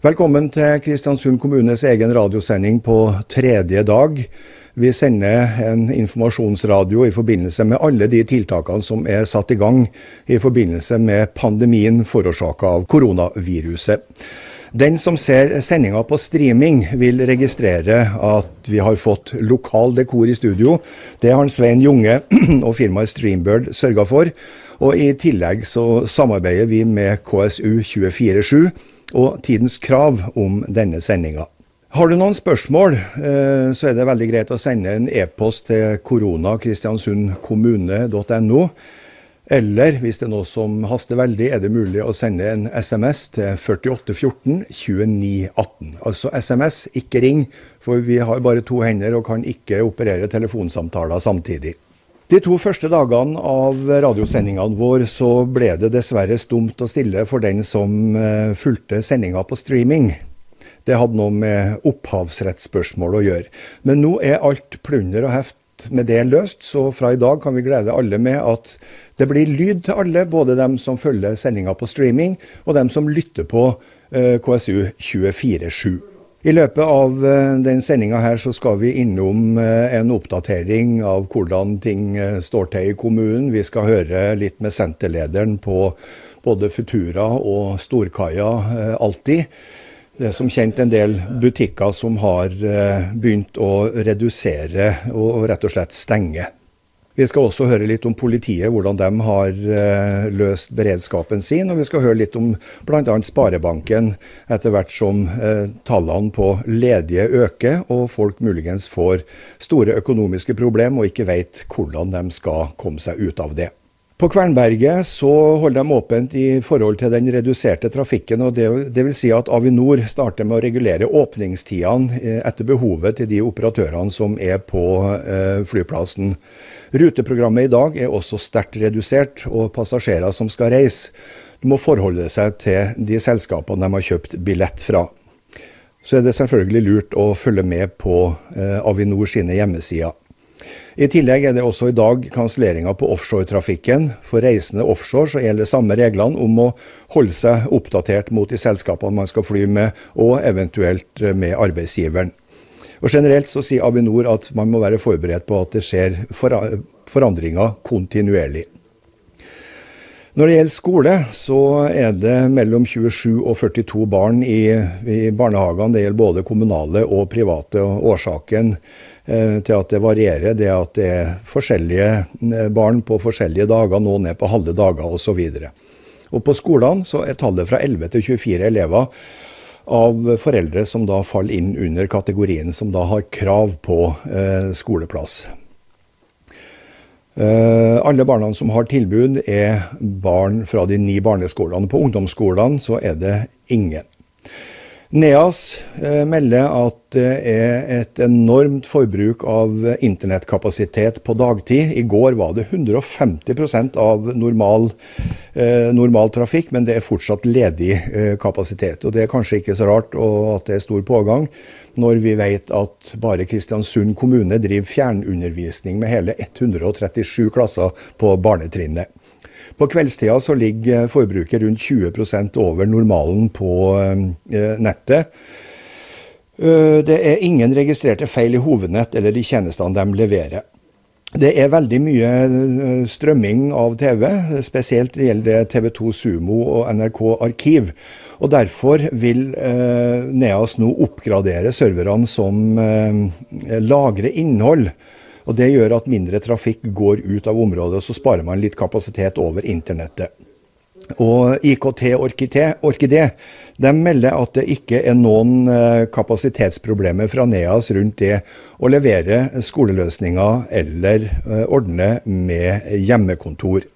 Velkommen til Kristiansund kommunes egen radiosending på tredje dag. Vi sender en informasjonsradio i forbindelse med alle de tiltakene som er satt i gang i forbindelse med pandemien forårsaka av koronaviruset. Den som ser sendinga på streaming, vil registrere at vi har fått lokal dekor i studio. Det har Svein Junge og firmaet Streambird sørga for. Og i tillegg så samarbeider vi med KSU 247 og Tidens Krav om denne sendinga. Har du noen spørsmål, eh, så er det veldig greit å sende en e-post til koronakristiansundkommune.no. Eller hvis det er noe som haster veldig, er det mulig å sende en SMS til 4814 2918. Altså SMS, ikke ring, for vi har bare to hender og kan ikke operere telefonsamtaler samtidig. De to første dagene av radiosendingene våre så ble det dessverre stumt og stille for den som uh, fulgte sendinga på streaming. Det hadde noe med opphavsrettsspørsmål å gjøre. Men nå er alt plunder og heft med det løst, så fra i dag kan vi glede alle med at det blir lyd til alle, både dem som følger sendinga på streaming og dem som lytter på uh, KSU 247. I løpet av eh, den sendinga her så skal vi innom eh, en oppdatering av hvordan ting eh, står til i kommunen. Vi skal høre litt med senterlederen på både Futura og Storkaia alltid. Det er som kjent en del butikker som har begynt å redusere og rett og slett stenge. Vi skal også høre litt om politiet, hvordan de har uh, løst beredskapen sin. Og vi skal høre litt om bl.a. Sparebanken, etter hvert som uh, tallene på ledige øker og folk muligens får store økonomiske problemer og ikke vet hvordan de skal komme seg ut av det. På Kvernberget så holder de åpent i forhold til den reduserte trafikken. og vil si at Avinor starter med å regulere åpningstidene eh, etter behovet til de operatørene som er på eh, flyplassen. Ruteprogrammet i dag er også sterkt redusert, og passasjerer som skal reise, må forholde seg til de selskapene de har kjøpt billett fra. Så er det selvfølgelig lurt å følge med på eh, Avinor sine hjemmesider. I tillegg er det også i dag kanselleringer på offshoretrafikken. For reisende offshore så gjelder samme reglene om å holde seg oppdatert mot de selskapene man skal fly med, og eventuelt med arbeidsgiveren. Og Generelt så sier Avinor at man må være forberedt på at det skjer forandringer kontinuerlig. Når det gjelder skole, så er det mellom 27 og 42 barn i, i barnehagene. Det gjelder både kommunale og private. og Årsaken eh, til at det varierer, det er at det er forskjellige eh, barn på forskjellige dager. Noen er på halve dager osv. På skolene så er tallet fra 11 til 24 elever av foreldre som da faller inn under kategorien som da har krav på eh, skoleplass. Eh, alle barna som har tilbud, er barn fra de ni barneskolene. På ungdomsskolene så er det ingen. NEAS eh, melder at det er et enormt forbruk av internettkapasitet på dagtid. I går var det 150% av normal, eh, normal, trafikk, men det er fortsatt ledig eh, kapasitet. Og Det er kanskje ikke så rart at det er stor pågang, når vi vet at bare Kristiansund kommune driver fjernundervisning med hele 137 klasser på barnetrinnet. På kveldstida så ligger forbruket rundt 20% over normalen på eh, nettet. Eh, det er ingen registrerte feil i hovednett eller de tjenestene de leverer. Det er veldig mye eh, strømming av TV, spesielt gjelder det TV2 Sumo og NRK Arkiv. Og Derfor vil eh, Neas nå oppgradere serverne som eh, lagrer innhold. Og Det gjør at mindre trafikk går ut av området, og så sparer man litt kapasitet over internettet. Og IKT Orkidé de melder at det ikke er noen eh, kapasitetsproblemer fra NEAS rundt det å levere skoleløsninger eller eh, ordne med hjemmekontor.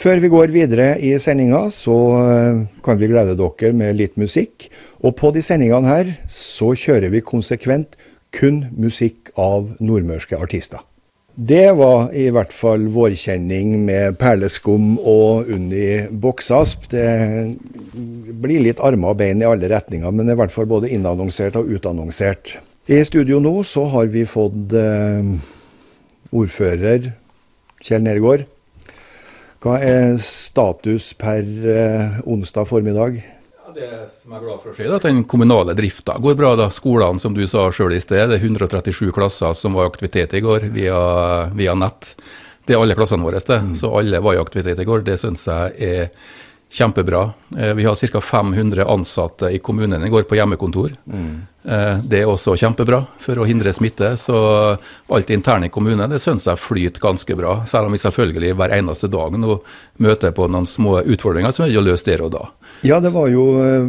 Før vi går videre i sendinga, så eh, kan vi glede dere med litt musikk. Og på de sendingene her så kjører vi konsekvent kun musikk av nordmørske artister. Det var i hvert fall vårkjenning med perleskum og Unni boksasp. Det blir litt armer og bein i alle retninger, men det er i hvert fall både innannonsert og utannonsert. I studio nå så har vi fått eh, ordfører Kjell Nergård. Hva er status per eh, onsdag formiddag? Det som jeg er glad for å se, er at den kommunale drifta går bra. da. Skolene, som du sa sjøl i sted, det er 137 klasser som var i aktivitet i går via, via nett. Det er alle klassene våre, det. Mm. Så alle var i aktivitet i går. Det syns jeg er kjempebra. Eh, vi har ca. 500 ansatte i kommunen i går på hjemmekontor. Mm. Det er også kjempebra for å hindre smitte. Så alt internt i kommunen det syns jeg flyter ganske bra. Selv om vi selvfølgelig hver eneste dag nå møter på noen små utfordringer som er å løse der og da. Ja, det var jo eh,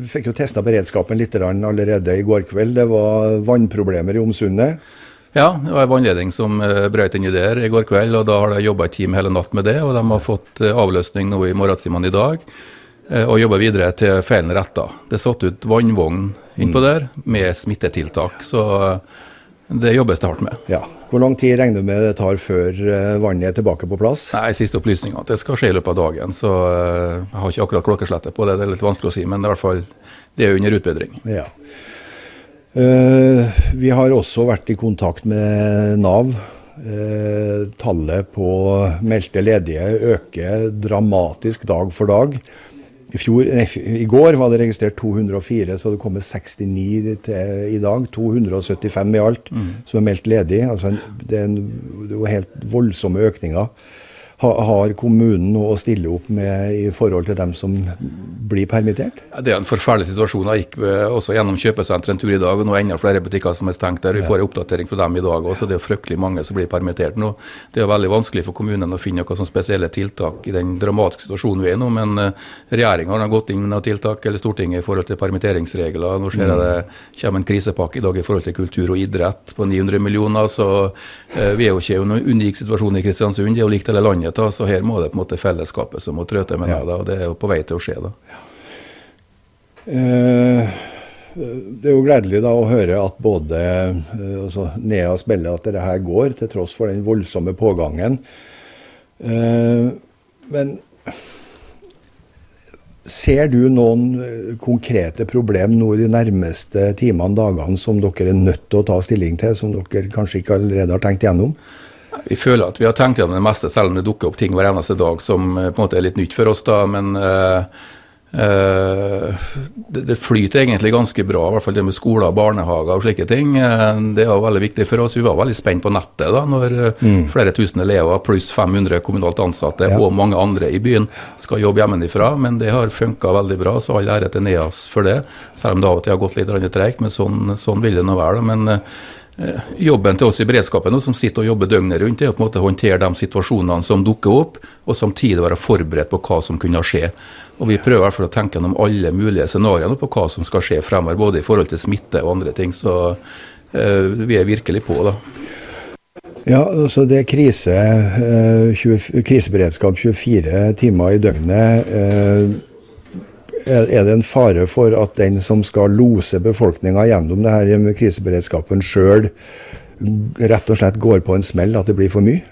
Vi fikk jo testa beredskapen litt allerede i går kveld. Det var vannproblemer i Omsundet. Ja, det var en vannledning som uh, brøt inni der i går kveld. og Da har de jobba et team hele natt med det. og De har fått uh, avløsning nå i morgentimene i dag. Og jobber videre til feilen retta. Det er satt ut vannvogn innpå mm. der med smittetiltak. Så det jobbes det hardt med. Ja. Hvor lang tid regner du med det tar før vannet er tilbake på plass? Nei, Siste opplysning at det skal skje i løpet av dagen. Så jeg har ikke akkurat klokkeslettet på det. Det er litt vanskelig å si, men det er i hvert fall det er under utbedring. Ja. Eh, vi har også vært i kontakt med Nav. Eh, tallet på meldte ledige øker dramatisk dag for dag. I, fjor, nei, I, går var det registrert 204, så det kommer 69 til i dag. 275 i alt mm. som er meldt ledig. Altså, det er en, det er helt voldsomme økninger har kommunen noe å stille opp med i forhold til dem som blir permittert? Det er en forferdelig situasjon. Jeg gikk eh, også gjennom kjøpesenteret en tur i dag, og nå er enda flere butikker som er stengt der. Vi får en oppdatering fra dem i dag også. Det er fryktelig mange som blir permittert nå. Det er veldig vanskelig for kommunen å finne noen spesielle tiltak i den dramatiske situasjonen vi er i nå, men uh, regjeringa har gått inn med noen tiltak, eller Stortinget, i forhold til permitteringsregler. Nå ser jeg det kommer en krisepakke i dag i forhold til kultur og idrett på 900 millioner, så uh, vi er jo ikke i en unik situasjon i Kristiansund. Det er jo likt hele landet da, så her må det på en måte fellesskapet som må trå til med ja. det, og det er jo på vei til å skje. da. Ja. Eh, det er jo gledelig da å høre at både eh, altså Nea spiller at dette her går, til tross for den voldsomme pågangen. Eh, men Ser du noen eh, konkrete problem nå de nærmeste timene, dagene, som dere er nødt til å ta stilling til, som dere kanskje ikke allerede har tenkt gjennom? Vi føler at vi har tenkt gjennom det meste, selv om det dukker opp ting hver eneste dag som eh, på en måte er litt nytt for oss. da, Men uh, uh, det, det, flyter egentlig ganske bra, i hvert fall det med skoler, barnehager og slike ting. Uh, det er veldig viktig for oss. Vi var veldig spent på nettet da, når mm. flere tusen elever pluss 500 kommunalt ansatte ja. og mange andre i byen skal jobbe hjemmefra. Men det har funka veldig bra, så all ære til NEAS for det. Selv om det av og til har gått litt tregt, men sånn, sånn vil det nå være. da, men Eh, jobben til oss i beredskapen som sitter og jobber døgnet rundt, er å på en måte håndtere de situasjonene som dukker opp, og samtidig være forberedt på hva som kunne skje. Og Vi prøver i hvert fall å tenke gjennom alle mulige scenarioer på hva som skal skje fremover, både i forhold til smitte og andre ting. Så eh, vi er virkelig på, da. Ja, altså det er krise, eh, 20, kriseberedskap 24 timer i døgnet. Eh, er det en fare for at den som skal lose befolkninga gjennom det her med kriseberedskapen sjøl, rett og slett går på en smell, at det blir for mye?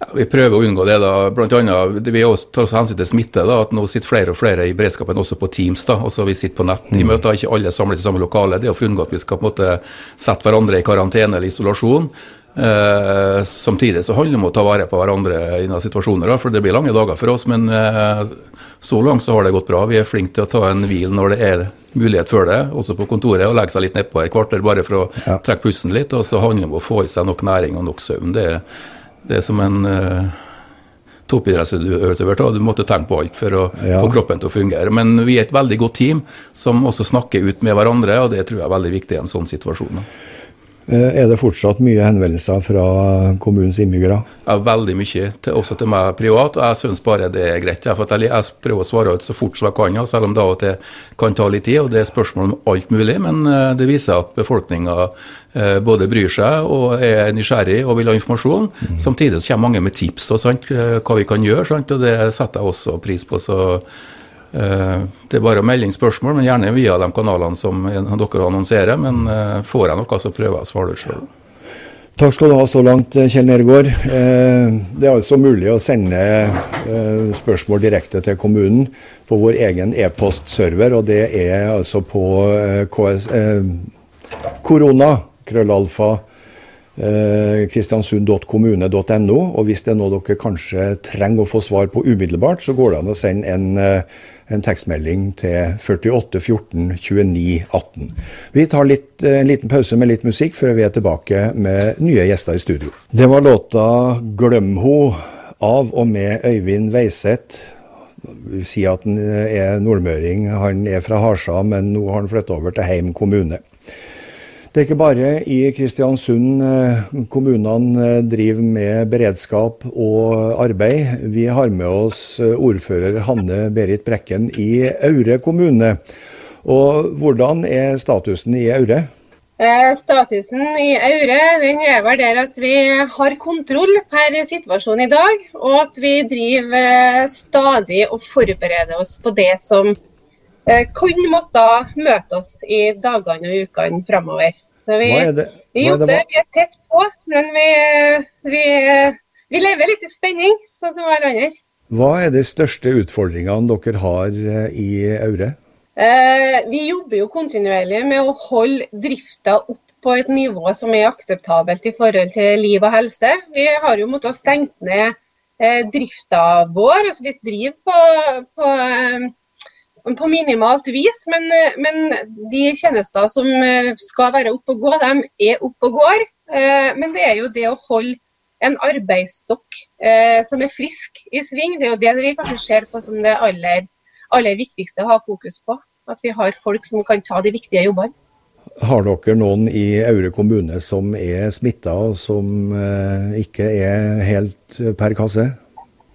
Ja, vi prøver å unngå det. da, blant annet, Vi tar også hensyn til smitte. da, at Nå sitter flere og flere i beredskapen også på Teams. da, også Vi sitter på nett i mm. møter, ikke alle samles i samme lokale. Det er for å unngå at vi skal på en måte sette hverandre i karantene eller isolasjon. Eh, samtidig så handler det om å ta vare på hverandre i noen situasjoner, da, for det blir lange dager for oss. Men eh, så langt så har det gått bra. Vi er flinke til å ta en hvil når det er mulighet for det, også på kontoret, og legge seg litt nedpå et kvarter bare for å ja. trekke pusten litt. Og så handler det om å få i seg nok næring og nok søvn. Det, det er som en eh, toppidrettsutøver. Du måtte tenke på alt for å ja. få kroppen til å fungere. Men vi er et veldig godt team som også snakker ut med hverandre, og det tror jeg er veldig viktig i en sånn situasjon. Da. Eh, er det fortsatt mye henvendelser fra kommunens innbyggere? Ja, veldig mye, til, også til meg privat. og Jeg syns bare det er greit. Ja, for jeg, jeg prøver å svare ut så fort som jeg kan, selv om det av og til kan ta litt tid. og Det er spørsmål om alt mulig, men eh, det viser at befolkninga eh, både bryr seg og er nysgjerrig og vil ha informasjon. Mm. Samtidig så kommer mange med tips og sant, hva vi kan gjøre, sant, og det setter jeg også pris på. så det er bare å melde inn spørsmål, men gjerne via de kanalene som dere annonserer. Men eh, får jeg noe, så prøver jeg å svare ut sjøl. Takk skal du ha så langt, Kjell Nergård. Eh, det er altså mulig å sende spørsmål direkte til kommunen på vår egen e-postserver, og det er altså på KS, korona, krøllalfa, kristiansund.kommune.no. Og hvis det er noe dere kanskje trenger å få svar på umiddelbart, så går det an å sende en en tekstmelding til 48 14 29 18. Vi tar litt, en liten pause med litt musikk før vi er tilbake med nye gjester i studio. Det var låta 'Glem ho' av og med Øyvind Veiseth. Vi sier at han er nordmøring. Han er fra Harsa, men nå har han flyttet over til Heim kommune. Det er ikke bare i Kristiansund eh, kommunene eh, driver med beredskap og arbeid. Vi har med oss eh, ordfører Hanne Berit Brekken i Aure kommune. Og hvordan er statusen i Aure? Statusen i Aure den er vel der at vi har kontroll per situasjon i dag, og at vi driver stadig og forbereder oss på det som Eh, kun måtte møte oss i dagene og ukene framover. Så vi, vi jobber, vi er tett på, men vi, vi, vi, lever litt i spenning, sånn som alle andre. Hva er de største utfordringene dere har eh, i Aure? Eh, vi jobber jo kontinuerlig med å holde drifta opp på et nivå som er akseptabelt i forhold til liv og helse. Vi har jo måttet stengt ned eh, drifta vår. altså Vi driver på, på eh, på minimalt vis, men, men, de tjenester som eh, skal være oppe og gå, de er oppe og går. Eh, men det er jo det å holde en arbeidsstokk eh, som er frisk i sving, det er jo det vi kanskje ser på som det aller, aller viktigste å ha fokus på. At vi har folk som kan ta de viktige jobbene. Har dere noen i Aure kommune som er smitta og som ikke er helt per kasse?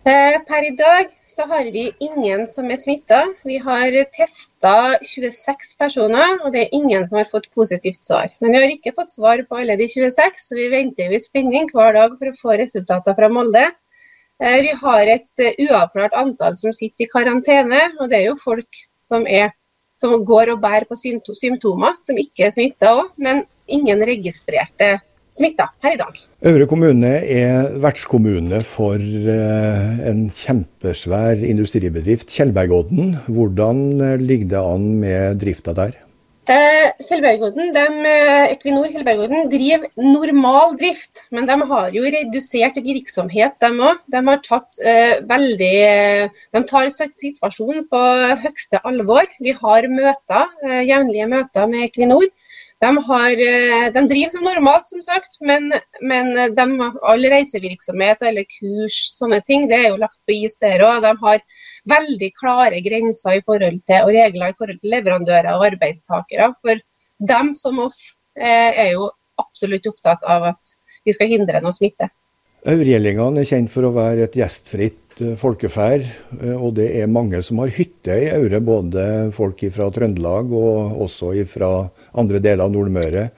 Per i dag så har vi ingen som er smitta. Vi har testa 26 personer, og det er ingen som har fått positivt svar. Men vi har ikke fått svar på alle de 26, så vi venter i spenning hver dag for å få resultater fra Molde. Eh, vi har et eh, uavklart antall som sitter i karantene, og det er jo folk som, er, som går og bærer på symptomer, som ikke er smitta òg, men ingen registrerte smitta her i dag. Øvre kommune er vertskommune for eh, en kjempesvær industribedrift, Tjeldbergodden. Hvordan eh, ligger det an med drifta der? Eh, Kjellbergodden, de, Equinor Kjellbergodden driver normal drift, men de har jo redusert virksomhet, de òg. De har tatt eh, veldig De tar situasjonen på høyeste alvor. Vi har møter, eh, jevnlige møter med Equinor. De, har, eh, de, driver som normalt, som sagt, men, men de, all reisevirksomhet eller kurs, sånne ting, det er jo lagt på is der òg. De har veldig klare grenser til, og regler i forhold til leverandører og arbeidstakere. For dem som oss eh, er jo absolutt opptatt av at vi skal hindre noe smitte. Aurgjellingene er kjent for å være et gjestfritt Eh, folkeferd. Eh, og det er mange som har hytte i Aure, både folk fra Trøndelag og også fra andre deler av Nordmøre.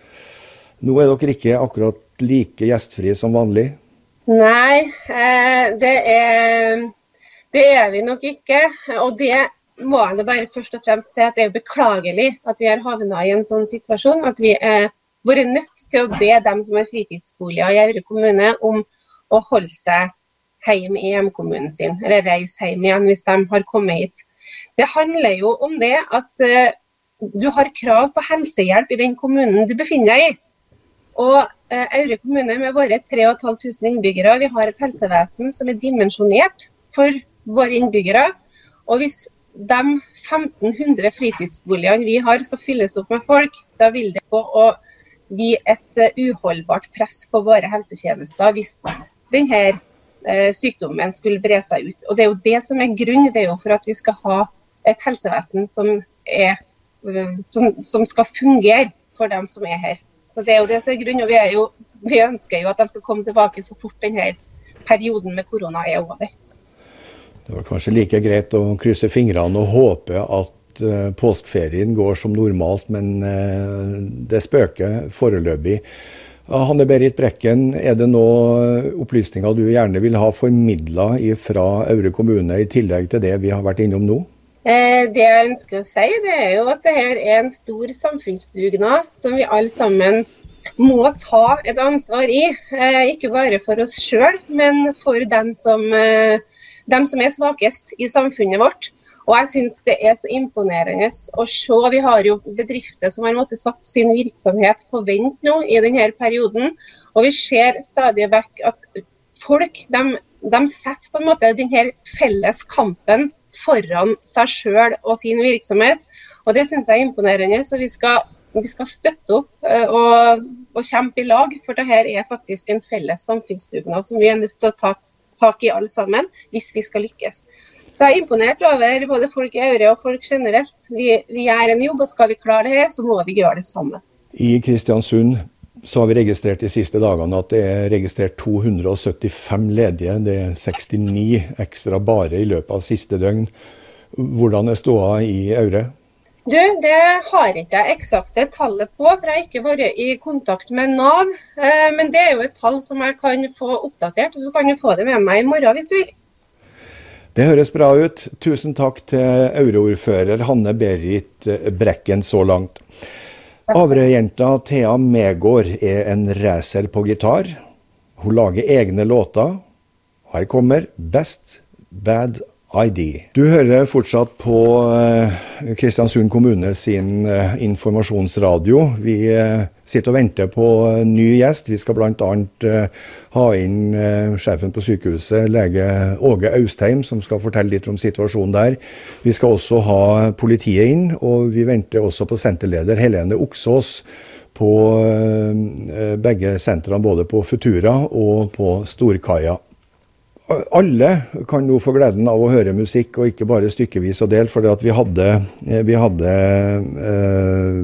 Nå er dere ikke akkurat like gjestfrie som vanlig? Nei, eh, det er, det er vi nok ikke. Og det må jeg bare først og fremst si at det er beklagelig at vi har havna i en sånn situasjon. At vi har vært nødt til å be dem som har fritidsboliger i Aure kommune om å holde seg hjem i hjemkommunen sin, eller reise hjem igjen hvis de har kommet hit. Det handler jo om det at uh, du har krav på helsehjelp i den kommunen du befinner deg i. Og uh, Aure kommune med våre 3500 innbyggere, vi har et helsevesen som er dimensjonert for våre innbyggere. Og hvis de 1500 fritidsboligene vi har skal fylles opp med folk, da vil det gå å gi et uh, uholdbart press på våre helsetjenester hvis denne Eh, sykdommen skulle bre seg ut. Og Det er jo det som er grunnen det er jo for at vi skal ha et helsevesen som, er, eh, som, som skal fungere for dem som er her. Så Det er jo det som er grunnen. og vi, er jo, vi ønsker jo at de skal komme tilbake så fort denne perioden med korona er over. Det var kanskje like greit å krysse fingrene og håpe at uh, påskeferien går som normalt, men det spøker foreløpig. Hanne Berit Brekken, er det nå opplysninger du gjerne vil ha formidla fra Aure kommune, i tillegg til det vi har vært innom nå? Eh, det jeg ønsker å si, det er jo at dette er en stor samfunnsdugnad som vi alle sammen må ta et ansvar i. Eh, ikke bare for oss sjøl, men for dem som, eh, dem som er svakest i samfunnet vårt. Og jeg syns det er så imponerende å se. Vi har jo bedrifter som har måttet satt sin virksomhet på vent nå i denne perioden. Og vi ser stadig vekk at folk de, de setter på en måte denne felles kampen foran seg sjøl og sin virksomhet. Og Det syns jeg er imponerende. så vi skal, vi skal støtte opp uh, og, og, kjempe i lag. For dette er faktisk en felles samfunnsdugnad som vi er nødt til å ta tak i alle sammen, hvis vi skal lykkes. Så jeg er imponert over både folk i Aure og folk generelt. Vi, vi gjør en jobb, og skal vi klare det her, så må vi gjøre det sammen. I Kristiansund så har vi registrert de siste dagene at det er registrert 275 ledige. Det er 69 ekstra bare i løpet av siste døgn. Hvordan er ståa i Aure? Du, Det har ikke jeg eksakte tallet på, for jeg har ikke vært i kontakt med Nav. Eh, men det er jo et tall som jeg kan få oppdatert, og så kan du få det med meg i morgen hvis du vil. Det høres bra ut. Tusen takk til euroordfører Hanne Berit Brekken så langt. Averøy-jenta Thea Megård er en racer på gitar. Hun lager egne låter. Her kommer Best Bad ID. Du hører fortsatt på eh, Kristiansund kommune sin eh, informasjonsradio. Vi eh, sitter og venter på ny gjest. Vi skal bl.a. ha inn sjefen på sykehuset, lege Åge Austheim, som skal fortelle litt om situasjonen der. Vi skal også ha politiet inn, og vi venter også på senterleder Helene Oksås på begge sentrene, både på Futura og på Storkaia alle kan nå få gleden av å høre musikk, og ikke bare stykkevis og delt. For vi hadde, eh, vi hadde eh,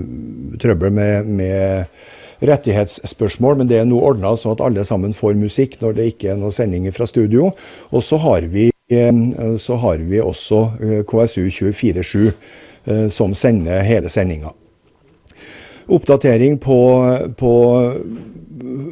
trøbbel med, med, rettighetsspørsmål, men det er nå ordna sånn at alle sammen får musikk når det ikke er noen sendinger fra studio. Og så har vi, eh, så har vi også eh, KSU 247 eh, som sender hele sendinga. Oppdatering på, på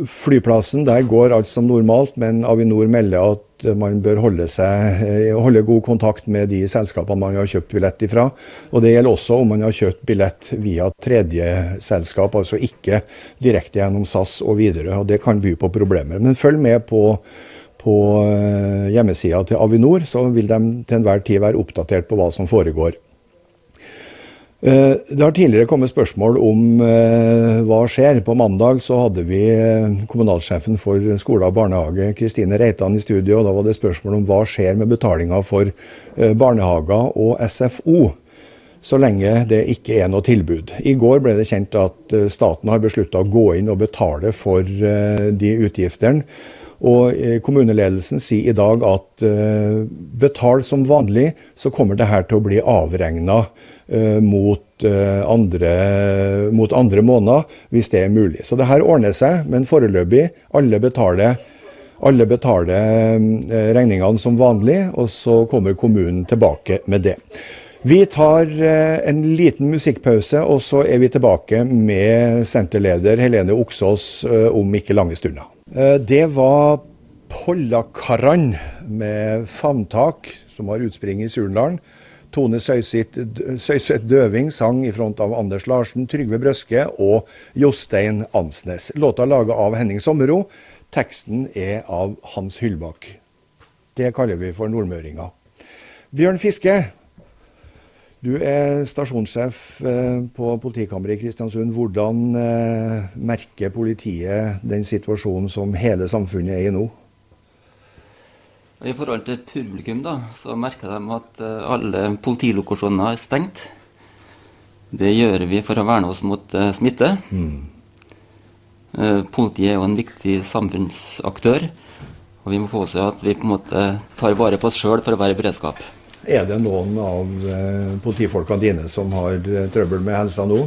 flyplassen. Der går alt som normalt, men Avinor melder at man bør holde, seg, eh, holde, god kontakt med de selskapene man har kjøpt billett ifra. Og Det gjelder også om man har kjøpt billett via tredjeselskap, altså ikke direkte gjennom SAS og videre. og Det kan by på problemer. Men følg med på, på eh, hjemmesida til Avinor, så vil de til enhver tid være oppdatert på hva som foregår. Eh, det har tidligere kommet spørsmål om eh, hva skjer. På mandag så hadde vi eh, kommunalsjefen for skole og barnehage, Kristine Reitan, i studio. og Da var det spørsmål om hva skjer med betalinga for barnehager og SFO. Så lenge det ikke er noe tilbud. I går ble det kjent at staten har beslutta å gå inn og betale for de utgiftene. Og Kommuneledelsen sier i dag at betal som vanlig, så kommer det her til å bli avregna Eh, mot, eh, andre, mot andre måneder, hvis det er mulig. Så det her ordner seg, men foreløpig alle betaler, alle betaler eh, regningene som vanlig, og så kommer kommunen tilbake med det. Vi tar en liten musikkpause, og så er vi tilbake med senterleder Helene Oksås om ikke lange stunder. Det var Pollakaran med favntak, som har utspring i Surnadalen. Tone Søyseth Døving sang i front av Anders Larsen, Trygve Brøske og Jostein Ansnes. Låta laga av Henning Sommero. Teksten er av Hans Hyllbakk. Det kaller vi for nordmøringa. Bjørn Fiske, du er stasjonssjef eh, på politikammeret i Kristiansund. Hvordan eh, merker politiet den situasjonen som hele samfunnet er i nå? I forhold til publikum da, så merker de at eh, alle politilokasjoner er stengt. Det gjør vi for å verne oss mot uh, smitte. Mm. Uh, politiet er jo en viktig samfunnsaktør, og vi må påse at vi på en måte tar vare på oss sjøl for å være i beredskap. Er det noen av eh, politifolkene dine som har eh, trøbbel med helsa nå?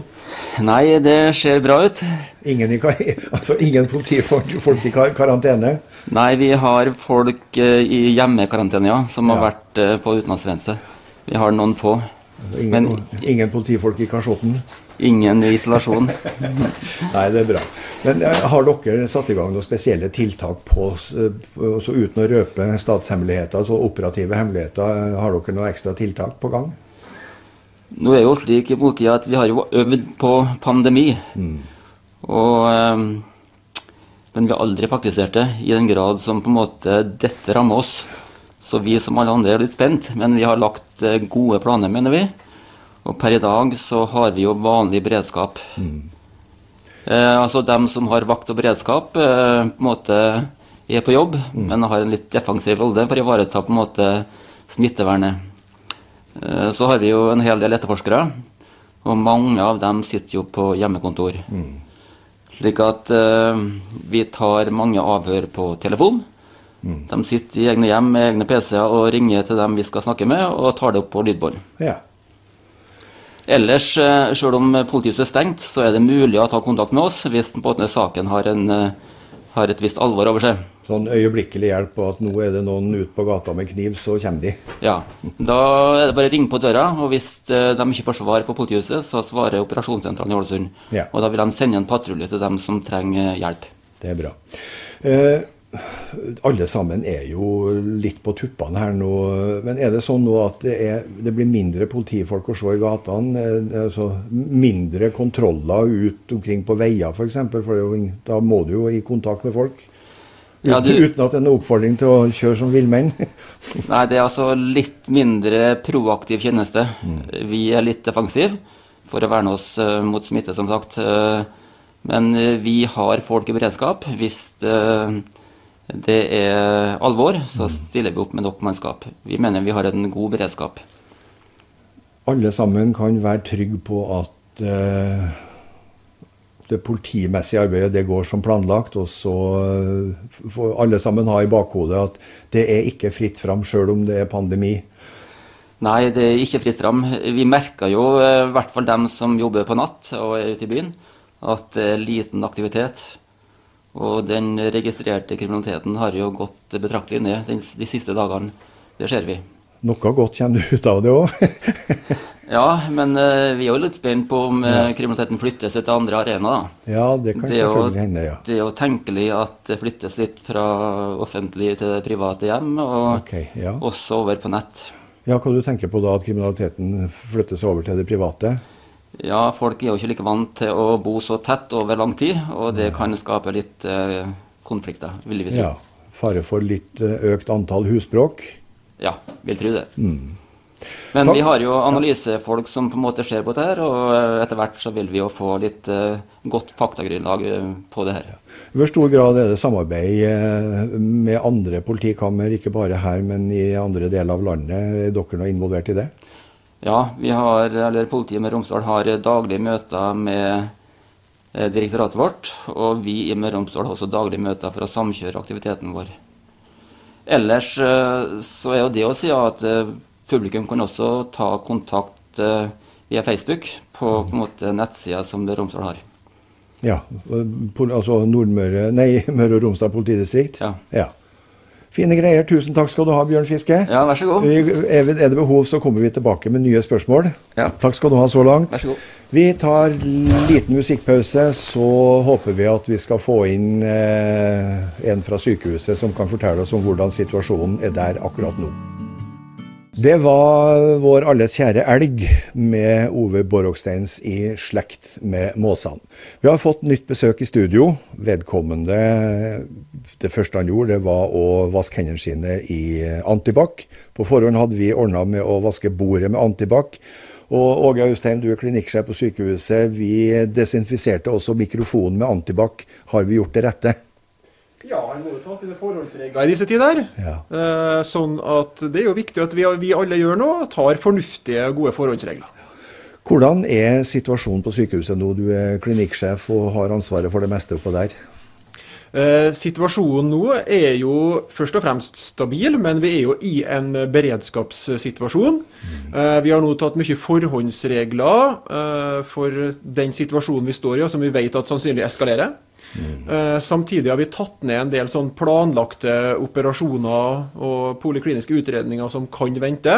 Nei, det ser bra ut. Ingen, i, altså, ingen politifolk i karantene? Nei, vi har folk eh, i hjemmekarantene, ja, som ja. har vært eh, på utenlandsrense. Vi har noen få. Ingen, Men, ingen politifolk i kasjotten? Ingen isolasjon. Nei, det er bra. Men eh, har dere satt i gang noen spesielle tiltak på, så uten å røpe statshemmeligheter, altså operative hemmeligheter? Eh, har dere noen ekstra tiltak på gang? Nå er jo slik i politiet at vi har jo øvd på pandemi. Mm. Og, men vi har aldri praktisert det i den grad som på en måte dette rammer oss. Så vi som alle andre er litt spent, men vi har lagt gode planer, mener vi. Og per i dag så har vi jo vanlig beredskap. Mm. Eh, altså dem som har vakt og beredskap, eh, på en måte er på jobb, mm. men har en litt defensiv rolle for å ivareta på en måte smittevernet. Eh, så har vi jo en hel del etterforskere, og mange av dem sitter jo på hjemmekontor. Mm. Slik at uh, vi tar mange avhør på telefon. De sitter i egne hjem med egne PC-er og ringer til dem vi skal snakke med, og tar det opp på lydbånd. Ja. Ellers, uh, selv om politihuset er stengt, så er det mulig å ta kontakt med oss hvis saken har, en, uh, har et visst alvor over seg sånn øyeblikkelig hjelp og at nå er det noen ute på gata med kniv, så kommer de. Ja, da er det bare å ringe på døra, og hvis eh, de ikke får svar på politihuset, så svarer operasjonssentralen i Ålesund. Ja. Og da vil de sende en patrulje til dem som trenger hjelp. Det er bra. Eh, alle sammen er jo litt på tuppene her nå. Men er det sånn nå at det, er, det blir mindre politifolk å se i gatene? Eh, altså mindre kontroller ut omkring på veier f.eks.? For, for da må du jo i kontakt med folk? Ja, du, uten at det er en oppfordring til å kjøre som villmenn? Nei, det er altså litt mindre proaktiv tjeneste. Mm. Vi er litt defensive for å verne oss uh, mot smitte, som sagt. Uh, men uh, vi har folk i beredskap. Hvis det er alvor, så stiller vi opp med nok mannskap. Vi mener vi har en god beredskap. Alle sammen kan være trygge på at det politimessige arbeidet det går som planlagt. Og så eh, får alle sammen ha i bakhodet at det er ikke fritt fram sjøl om det er pandemi. Nei, det er ikke fritt fram. Vi merker jo, eh, i hvert fall dem som jobber på natt og er ute i byen, at det er liten aktivitet. Og den registrerte kriminaliteten har jo gått betraktelig ned de siste dagene. Det ser vi. Noe godt kommer ut av det òg. Ja, men uh, vi er jo litt spent på om uh, kriminaliteten flyttes til andre arenaer. Ja, det kan det selvfølgelig hende, ja. Det er jo tenkelig at det flyttes litt fra offentlig til private hjem, og okay, ja. også over på nett. Ja, Hva du tenker på da, at kriminaliteten flyttes over til det private? Ja, folk er jo ikke like vant til å bo så tett over lang tid, og det kan skape litt eh, konflikter, vil vi tro. Ja, Fare for litt økt antall husbråk? Ja, vil tro det. Mm. Men vi har jo analysefolk som på en måte ser på dette, og eh, etter hvert så vil vi jo få litt eh, godt faktagrunnlag eh, på det her. Hvor stor grad er det samarbeid med andre politikammer, ikke bare her, men i andre deler av landet? Er dere nå involvert i det? Ja, vi har, eller politiet med Romsdal har daglige møter med direktoratet vårt. Og vi i Møre og Romsdal har også daglige møter for å samkjøre aktiviteten vår. Ellers så er jo det å si at Publikum kan også ta kontakt via Facebook på, på måte nettsida som Romsdal har. Ja, altså Nordmøre, nei, Møre og Romsdal politidistrikt? Ja. ja. Fine greier. Tusen takk skal du ha, Bjørn Fiske. Ja, vær så god. Er det behov, så kommer vi tilbake med nye spørsmål. Ja. Takk skal du ha så langt. Vær så god. Vi tar liten musikkpause, så håper vi at vi skal få inn eh, en fra sykehuset som kan fortelle oss om hvordan situasjonen er der akkurat nå. Det var vår alles kjære elg med Ove Borroksteins i slekt med måsene. Vi har fått nytt besøk i studio. Vedkommende Det første han gjorde, det var å vaske hendene sine i antibac. På forhånd hadde vi ordna med å vaske bordet med antibac. Og Åge Austheim, du er klinikksjef på sykehuset. Vi desinfiserte også mikrofonen med antibac. Har vi gjort det rette? Ja, han må jo ta sine forholdsregler i disse tider. Ja. Eh, sånn at det er jo viktig at vi, vi alle gjør noe, tar fornuftige, gode forholdsregler. Hvordan er situasjonen på sykehuset nå? Du er klinikksjef og har ansvaret for det meste oppå der. Eh, situasjonen nå er jo først og fremst stabil, men vi er jo i en beredskapssituasjon. Mm. Eh, vi har nå tatt mye forhåndsregler eh, for den situasjonen vi står i, og som vi vet at sannsynlig eskalerer. Mm. Samtidig har vi tatt ned en del sånn planlagte operasjoner og polikliniske utredninger som kan vente.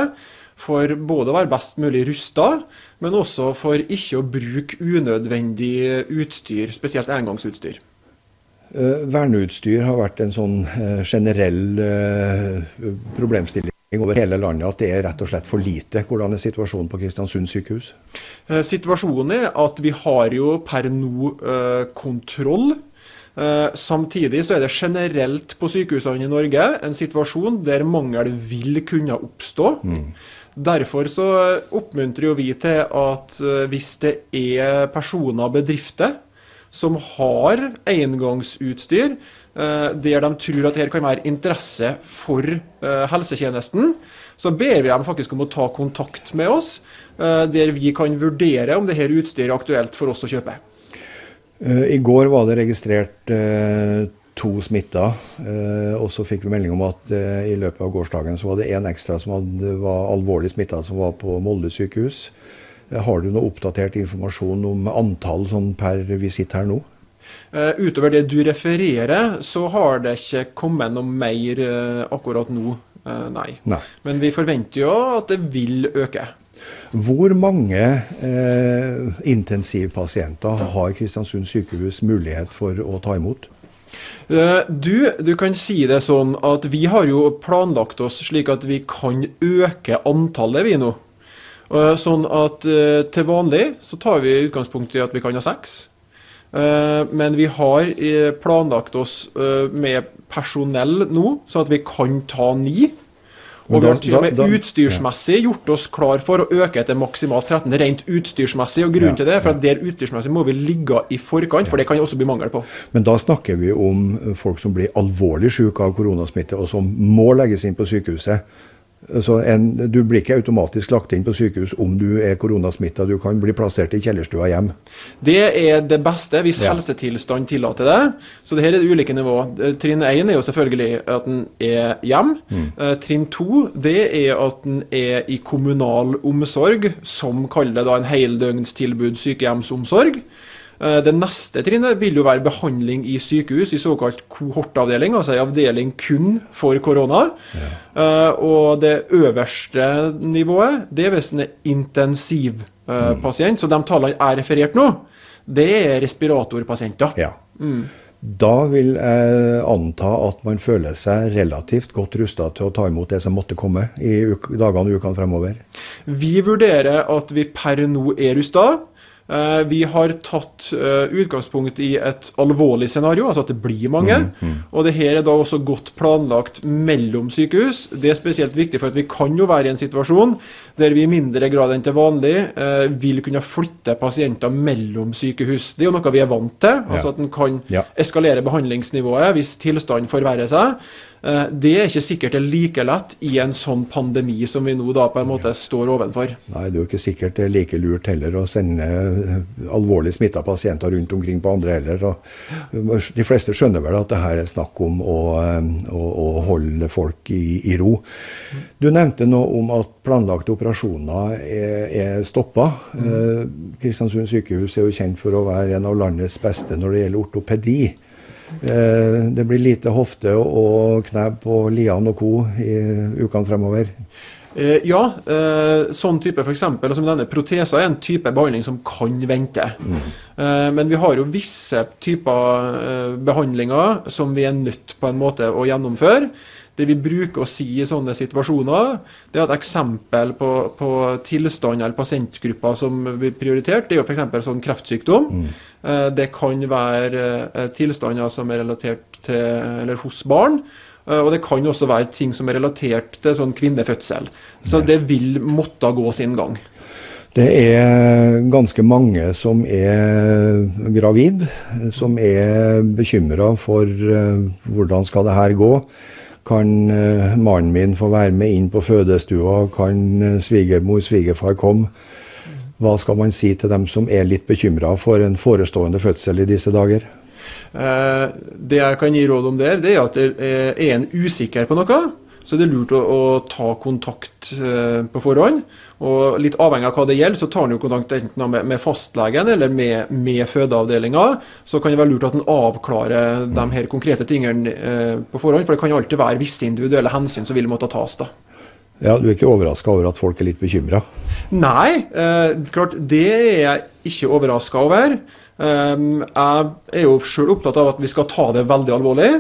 For både å være best mulig rusta, men også for ikke å bruke unødvendig utstyr, spesielt engangsutstyr. Uh, verneutstyr har vært en sånn uh, generell uh, problemstilling over hele landet at det er rett og slett for lite. Hvordan er situasjonen på Kristiansund sykehus? Eh, situasjonen er at vi har jo per nå eh, kontroll. Eh, samtidig så er det generelt på sykehusene i Norge en situasjon der mangel vil kunne oppstå. Mm. Derfor så oppmuntrer vi til at hvis det er personer, bedrifter, som har engangsutstyr, Eh, der de tror at det kan være interesse for eh, helsetjenesten, så ber vi dem faktisk om å ta kontakt med oss, der vi kan vurdere om dette utstyret er aktuelt for oss å kjøpe. I går var det registrert to smitta. Og så fikk vi melding om at i løpet av gårsdagen så var det én ekstra som var alvorlig smitta, som var på Molde sykehus. Har du noe oppdatert informasjon om antall sånn per visitt her nå? Uh, utover det du refererer, så har det ikke kommet noe mer uh, akkurat nå, nei. nei. Men vi forventer jo at det vil øke. Hvor mange intensivpasienter har Kristiansund sykehus mulighet for å ta imot? Du, du kan si det sånn at vi har jo planlagt oss slik at vi kan øke antallet, vi nå. Sånn at til vanlig så tar vi utgangspunkt i at vi kan ha seks. Eh, men vi har eh, planlagt oss eh, med personell nå, sånn at vi kan ta ni. Og vi har til og med utstyrsmessig gjort oss klar for å øke til maksimalt 13, rent utstyrsmessig. og Grunnen ja, til det er for at der utstyrsmessig må vi ligge i forkant, for det kan også bli mangel på. Men da snakker vi om folk som blir alvorlig syke av koronasmitte, og som må legges inn på sykehuset. Altså en, du blir ikke automatisk lagt inn på sykehus om du er koronasmitta. Du kan bli plassert i kjellerstua hjem. Det er det beste hvis ja. helsetilstand tillater det. Så det her er det ulike nivåer. Eh, trinn 1 er jo selvfølgelig at en er hjem. Mm. Uh, trinn 2 det er at en er i kommunal omsorg, som kaller det da en heldøgnstilbud sykehjemsomsorg. Eh, det neste trinnet vil jo være behandling i sykehus, i såkalt kohortavdeling, altså en avdeling kun for korona. Ja. Uh, og det øverste nivået, det er hvis en er intensivpasient. Uh, mm. Så de tallene jeg referert nå, det er respiratorpasienter. Ja. Mm. Da vil jeg anta at man føler seg relativt godt rusta til å ta imot det som måtte komme i dagene og ukene fremover? Vi vurderer at vi per nå er rusta. Eh, vi har tatt eh, utgangspunkt i et alvorlig scenario, altså at det blir mange. Mm, mm. Og det her er da også godt planlagt mellom sykehus. Det er spesielt viktig, for at vi kan jo være i en situasjon der vi i mindre grad enn til vanlig eh, vil kunne flytte pasienter mellom sykehus. Det er jo noe vi er vant til. altså At en kan eskalere behandlingsnivået hvis tilstanden forverrer seg. Eh, det er ikke sikkert det er like lett i en sånn pandemi som vi nå da på en måte står ovenfor. Nei, det er jo ikke sikkert det er like lurt heller å sende eh, alvorlig smitta pasienter rundt omkring på andre heller. Og de fleste skjønner vel at det her er snakk om å, eh, å, å holde folk i, i, ro. Du nevnte noe om at planlagte operasjoner er, er stoppa. Mm. Kristiansund sykehus er jo kjent for å være en av landets beste når det gjelder ortopedi. Eh, det blir lite hofte og kneb på Lian og co. i ukene fremover. Eh, ja, eh, sånn type f.eks. Altså denne protesa er en type behandling som kan vente. Mm. Men vi har jo visse typer behandlinger som vi er nødt på en måte å gjennomføre. Det vi bruker å si i sånne situasjoner, det er et eksempel på, på tilstand eller pasientgrupper som blir prioritert. Det er jo f.eks. sånn kreftsykdom. Mm. Eh, det kan være eh, tilstander som er relatert til eller hos barn. Eh, og det kan også være ting som er relatert til sånn kvinnefødsel. Så det vil måtte gå sin gang. Det er ganske mange som er gravid, som er bekymra for hvordan skal det her gå. Kan uh, mannen min få være med inn på fødestua? Kan uh, svigermor, svigerfar komme? Hva skal man si til dem som er litt bekymra for en forestående fødsel i disse dager? Uh, det jeg kan gi råd om der, det er at er en usikker på noe, så det er lurt å, å ta kontakt på forhånd. Og Litt avhengig av hva det gjelder, så tar en jo kontakt enten med, med fastlegen eller med, med fødeavdelinga. Så kan det være lurt at en avklarer de her konkrete tingene eh, på forhånd. For det kan jo alltid være visse individuelle hensyn som vil måtte tas. da. Ja, Du er ikke overraska over at folk er litt bekymra? Nei, eh, klart det er jeg ikke overraska over. Eh, jeg er jo sjøl opptatt av at vi skal ta det veldig alvorlig.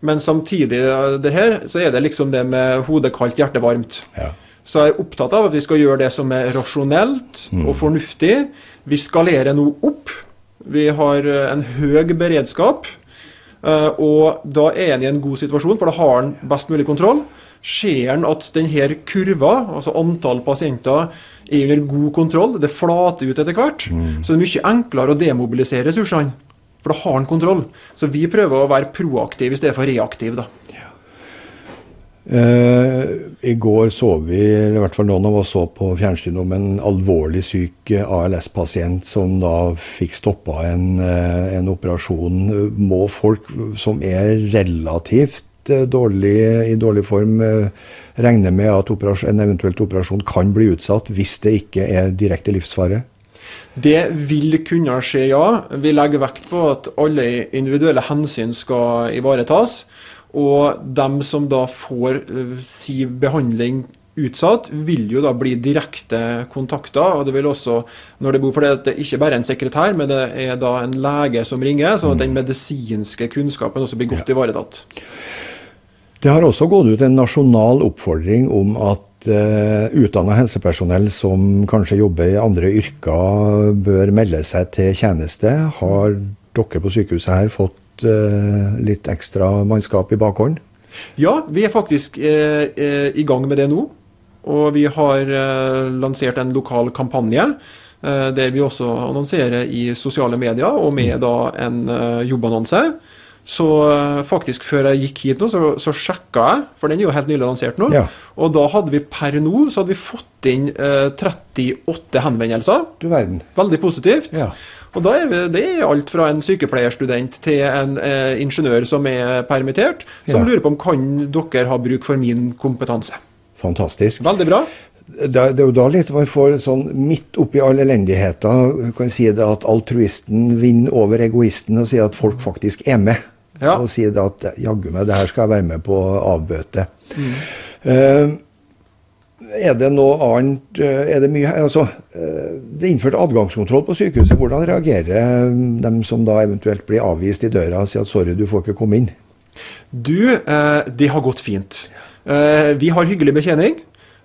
Men samtidig eh, det her, så er det liksom det med hodet kaldt, hjertet varmt. Ja. Så jeg er opptatt av at vi skal gjøre det som er rasjonelt mm. og fornuftig. Vi skalerer nå opp. Vi har eh, en høy beredskap. Eh, og da er en i en god situasjon, for da har en best mulig kontroll. Ser en at denne kurva, altså antall pasienter, er under god kontroll, det flater ut etter hvert, mm. så det er mye enklere å demobilisere ressursene. For da har en kontroll. Så vi prøver å være proaktive i stedet for reaktive. da. Uh, I går så vi, eller i hvert fall noen av oss så på fjernsynet om en alvorlig syk ALS-pasient som da fikk stoppa en, uh, en, operasjon. Må folk som er relativt uh, dårlig, i dårlig form, regne med at en eventuelt operasjon kan bli utsatt hvis det ikke er direkte livsfare? Det vil kunne skje, ja. Vi legger vekt på at alle individuelle hensyn skal ivaretas. Og dem som da får uh, si behandling utsatt, vil jo da bli direkte kontakta. Og det vil også, når det bor for det at det ikke bare er en sekretær, men det er da en lege som ringer, sånn at den mm. medisinske kunnskapen også blir godt ivaretatt. Det har også gått ut en nasjonal oppfordring om at uh, eh, utdanna helsepersonell som kanskje jobber i andre yrker, bør melde seg til tjeneste. Har dere på sykehuset her fått uh, litt ekstra mannskap i bakhånd? Ja, vi er faktisk uh, i gang med det nå. Og vi har lansert en lokal kampanje. Der vi også annonserer i sosiale medier, og med da en jobbannonse. Så faktisk før jeg gikk hit nå, så, så sjekka jeg, for den er jo helt nylig lansert nå. Ja. Og da hadde vi per nå så hadde vi fått inn eh, 38 henvendelser. Du verden. Veldig positivt. Ja. Og da er vi, Det er alt fra en sykepleierstudent til en eh, ingeniør som er permittert, som ja. lurer på om kan dere ha bruk for min kompetanse. Fantastisk. Veldig bra. Det, det er jo da litt man får sånn midt oppi all elendigheta kan si det at altruisten vinner over egoisten og sier at folk faktisk er med. Ja. Og da at jaggu meg, det her skal jeg være med på å avbøte. Mm. Uh, er det noe annet eh, er det, mye, altså, eh, det er innført adgangskontroll på sykehuset. Hvordan reagerer de dem som da eventuelt blir avvist i døra og sier at sorry, du får ikke komme inn? Du, det har gått fint. Vi har hyggelig betjening.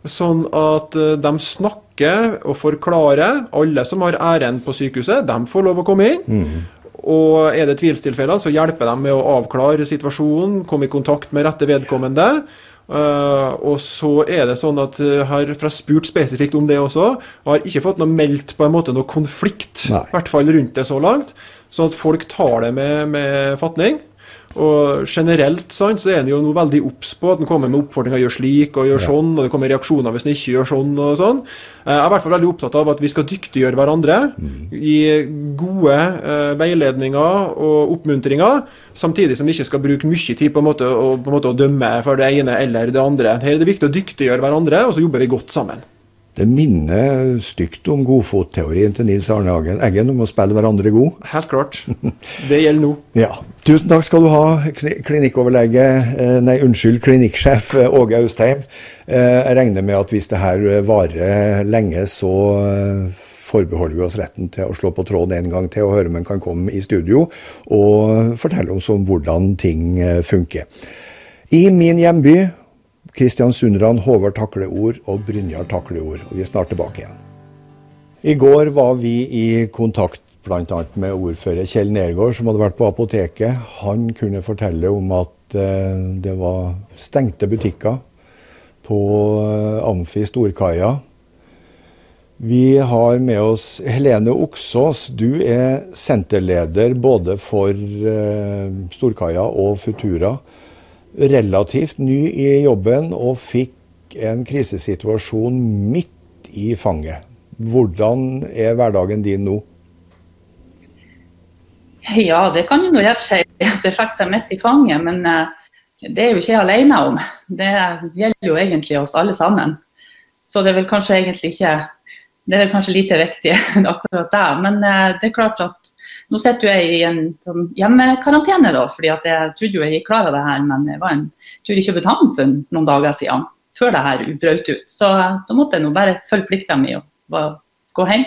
Sånn at de snakker og forklarer. Alle som har ærend på sykehuset, de får lov å komme inn. Mm. Og er det tvilstilfeller, så hjelper de med å avklare situasjonen, komme i kontakt med rette vedkommende. Uh, og så er det sånn at jeg uh, har spurt spesifikt om det også, og har ikke fått noe meldt på en måte noe konflikt, i hvert fall rundt det så langt. Sånn at folk tar det med, med fatning. Og generelt sant, så er en jo nå veldig obs på at en kommer med oppfordringer gjør slik og gjør ja. sånn, og det kommer reaksjoner hvis en ikke gjør sånn og sånn. Jeg er i hvert fall veldig opptatt av at vi skal dyktiggjøre hverandre mm. i gode uh, veiledninger og oppmuntringer, samtidig som vi ikke skal bruke mye tid på en, måte, og, på en måte å dømme for det ene eller det andre. Her er det viktig å dyktiggjøre hverandre, og så jobber vi godt sammen. Det minner stygt om godfotteorien til Nils Arne Hagen Eggen om å spille hverandre god. Helt klart. Det gjelder nå. ja. Tusen takk skal du ha, klinikkoverlege, eh, nei, unnskyld, klinikksjef eh, Åge Austheim. Eh, jeg regner med at hvis det her varer lenge, så forbeholder vi oss retten til å slå på tråden en gang til og høre om en kan komme i studio og fortelle oss om hvordan ting funker. I min hjemby Kristian Sundran, Håvard Takleord og Brynjar Takleord. Og vi er snart tilbake igjen. I går var vi i kontakt bl.a. med ordfører Kjell Nergård, som hadde vært på apoteket. Han kunne fortelle om at eh, det var stengte butikker på eh, Amfi Storkaia. Vi har med oss Helene Oksås. Du er senterleder både for eh, Storkaia og Futura relativt ny i jobben og fikk en krisesituasjon midt i fanget. Hvordan er hverdagen din nå? Ja, det kan jo hjelpe seg at jeg fikk det midt i fanget. Men uh, det er jo ikke jeg alene om. Det gjelder jo egentlig oss alle sammen. Så det er vel kanskje egentlig ikke Det er vel kanskje lite viktig akkurat det. Men uh, det er klart at nå sitter jeg i en sånn hjemmekarantene, da, fordi jeg trodde jo jeg gikk klar av det her, men jeg var en tur i København for noen dager siden, før det her brøt ut. Så da måtte jeg nå bare følge plikta mi og gå hjem.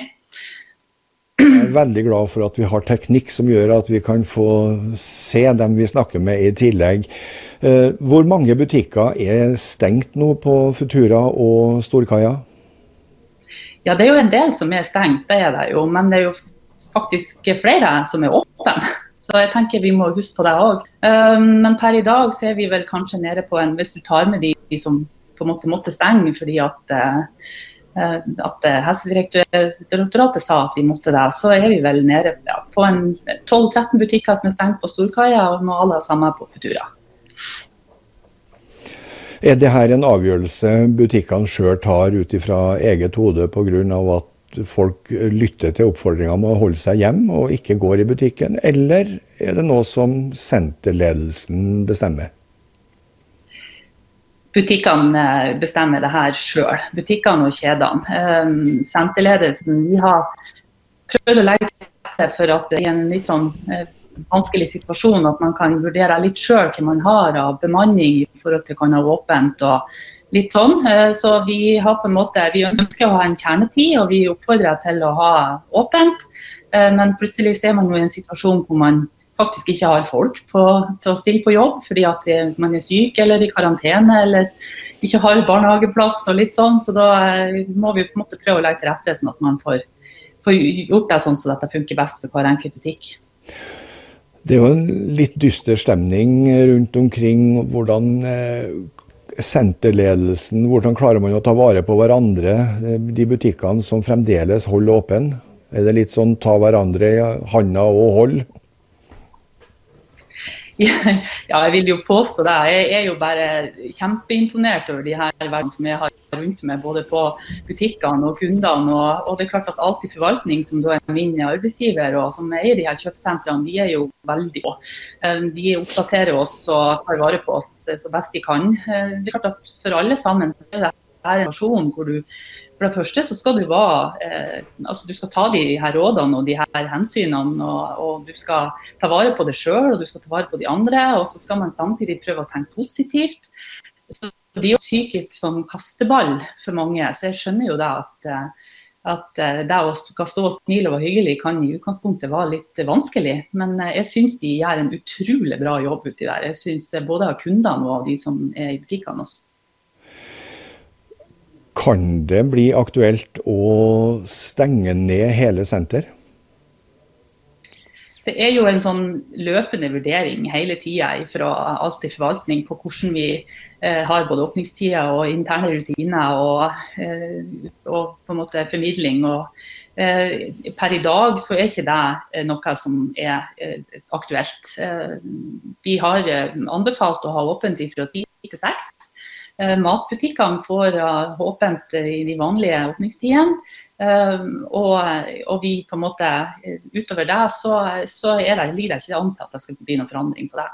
Jeg er veldig glad for at vi har teknikk som gjør at vi kan få se dem vi snakker med i tillegg. Eh, hvor mange butikker er stengt nå på Futura og Storkaia? Ja, det er jo en del som er stengt, det er det jo. Men det er jo faktisk flere som er åpne. Så jeg tenker vi må huske på det òg. Um, men per i dag så er vi vel kanskje nede på en Hvis du tar med de som på en måte måtte stenge fordi at, uh, at Helsedirektoratet sa at vi måtte det, så er vi vel nede på 12-13 butikker som er stengt på Storkaia, og nå alle sammen på Futura. Er det her en avgjørelse butikkene sjøl tar ut ifra eget hode pga. at folk lytter til oppfordringa om å holde seg hjem og ikke går i butikken, eller er det noe som senterledelsen bestemmer? Butikkene eh, bestemmer det her sjøl, butikkene og kjedene. Um, senterledelsen vi har prøvd å legge til rette for at i en litt sånn uh, vanskelig situasjon at man kan vurdere litt sjøl hva man har av bemanning i forhold til å kan ha åpent. og litt sånn. Eh, så vi har på en måte, vi ønsker å ha en kjernetid, og vi oppfordrer til å ha åpent. Men plutselig ser man jo i en situasjon hvor man faktisk ikke har folk på, til å stille på jobb fordi at man er syk eller i karantene eller ikke har barnehageplass og litt sånn. Så da eh, må vi på en måte prøve å legge til rette sånn at man får, får gjort det sånn så dette funker best for hver enkelt butikk. Det er jo en litt dyster stemning rundt omkring hvordan eh, senterledelsen, hvordan klarer man å ta vare på hverandre, eh, de butikkene som fremdeles holder åpen? Er det litt sånn ta hverandre i handa og hold? Ja, jeg vil jo påstå det. Jeg er jo bare kjempeimponert over de her verdenene som jeg har rundt meg, både på butikkene og kundene. Og, og det er klart at Alltid forvaltning, som da er min arbeidsgiver og som eier de her kjøpesentrene, de er jo veldig gode. Eh, de oppdaterer oss og tar vare på oss så best de kan. Eh, det er klart at For alle sammen er det en situasjon hvor du for det første så skal du være, eh, altså du skal ta de her rådene og de her hensynene. Og, og du skal ta vare på deg sjøl og du skal ta vare på de andre. Og så skal man samtidig prøve å tenke positivt. Så det blir jo psykisk som kasteball for mange. Så jeg skjønner jo det at, eh, at eh, det å stå og smile og være hyggelig kan i utgangspunktet være litt vanskelig. Men eh, jeg syns de gjør en utrolig bra jobb uti der. Jeg syns både av kundene og de som er i butikkene også. Kan det bli aktuelt å stenge ned hele senter? Det er jo en sånn løpende vurdering hele tida fra alt i forvaltning på hvordan vi eh, har både åpningstider og interne rutiner og, eh, og, på en måte formidling. Og, eh, per i dag så er ikke det eh, noe som er eh, aktuelt. Eh, vi har anbefalt å ha åpent fra 10 til 6. Eh, matbutikkene får eh, åpent i de vanlige åpningstidene. Eh, og, og, vi på en måte, utover det så, så det, ligger det ikke an til at det skal bli noen forandring på det.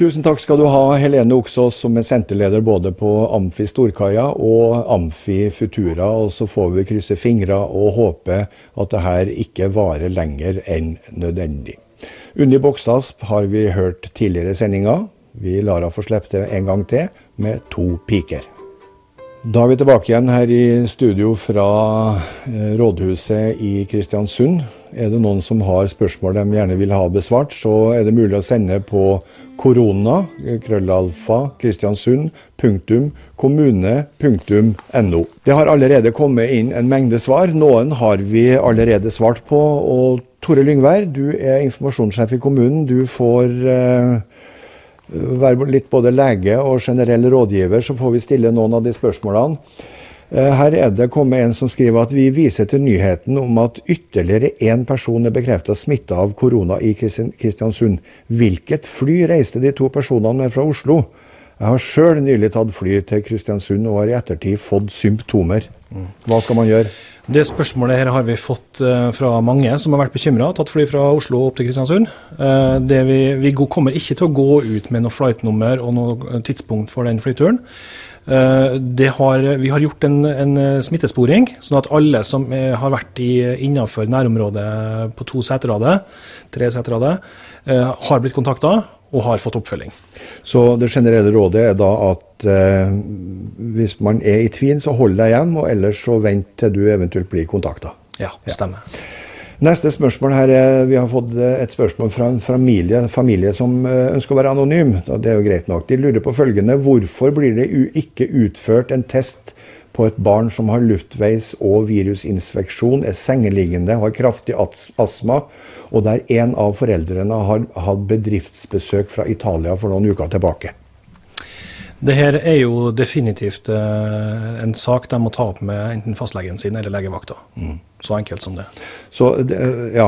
Tusen takk skal du ha, Helene Oksås, som er senterleder både på Amfi Storkaia og Amfi Futura. Og så får vi krysse fingre og håpe at det her ikke varer lenger enn nødvendig. Unni Boksasp har vi hørt tidligere i sendinga. Vi lar henne få slippe til en gang til med to piker. Da er vi tilbake igjen her i studio fra eh, rådhuset i Kristiansund. Er det noen som har spørsmål de gjerne vil ha besvart, så er det mulig å sende på korona, krøllalfa, kristiansund, punktum, kommune, punktum, no. Det har allerede kommet inn en mengde svar. Noen har vi allerede svart på. Og Tore Lyngvær, du er informasjonssjef i kommunen. Du får eh, være litt både lege og generell rådgiver, så får vi stille noen av de spørsmålene. Eh, her er det kommet en som skriver at vi viser til nyheten om at ytterligere én person er bekreftet smitta av korona i Kristiansund. Hvilket fly reiste de to personene med fra Oslo? Jeg har sjøl nylig tatt fly til Kristiansund og har i ettertid fått symptomer. Hva skal man gjøre? Det spørsmålet her har vi fått uh, fra mange som har vært bekymra. Tatt fly fra Oslo opp til Kristiansund. Uh, vi, vi, kommer ikke til å gå ut med noe flightnummer og noe tidspunkt for den flyturen. Har, vi har gjort en, en, smittesporing, sånn at alle som har vært innenfor nærområdet på to seterader, tre seterader, har blitt kontakta og har fått oppfølging. Så det generelle rådet er da at eh, hvis man er i tvil, så hold deg hjem, og ellers så vent til du eventuelt blir kontakta. Ja, stemmer. Ja. Neste spørsmål her er, Vi har fått eh, et spørsmål fra en familie, familie som eh, ønsker å være anonym. Det er jo greit nok. De lurer på følgende. Hvorfor blir det ikke utført en test på et barn som har luftveis- og virusinfeksjon, er sengeliggende, har kraftig astma, og der en av foreldrene har hatt bedriftsbesøk fra Italia for noen uker tilbake. Det her er jo definitivt eh, en sak de må ta opp med enten fastlegen sin eller legevakta. Mm. Så enkelt som det. Så ja,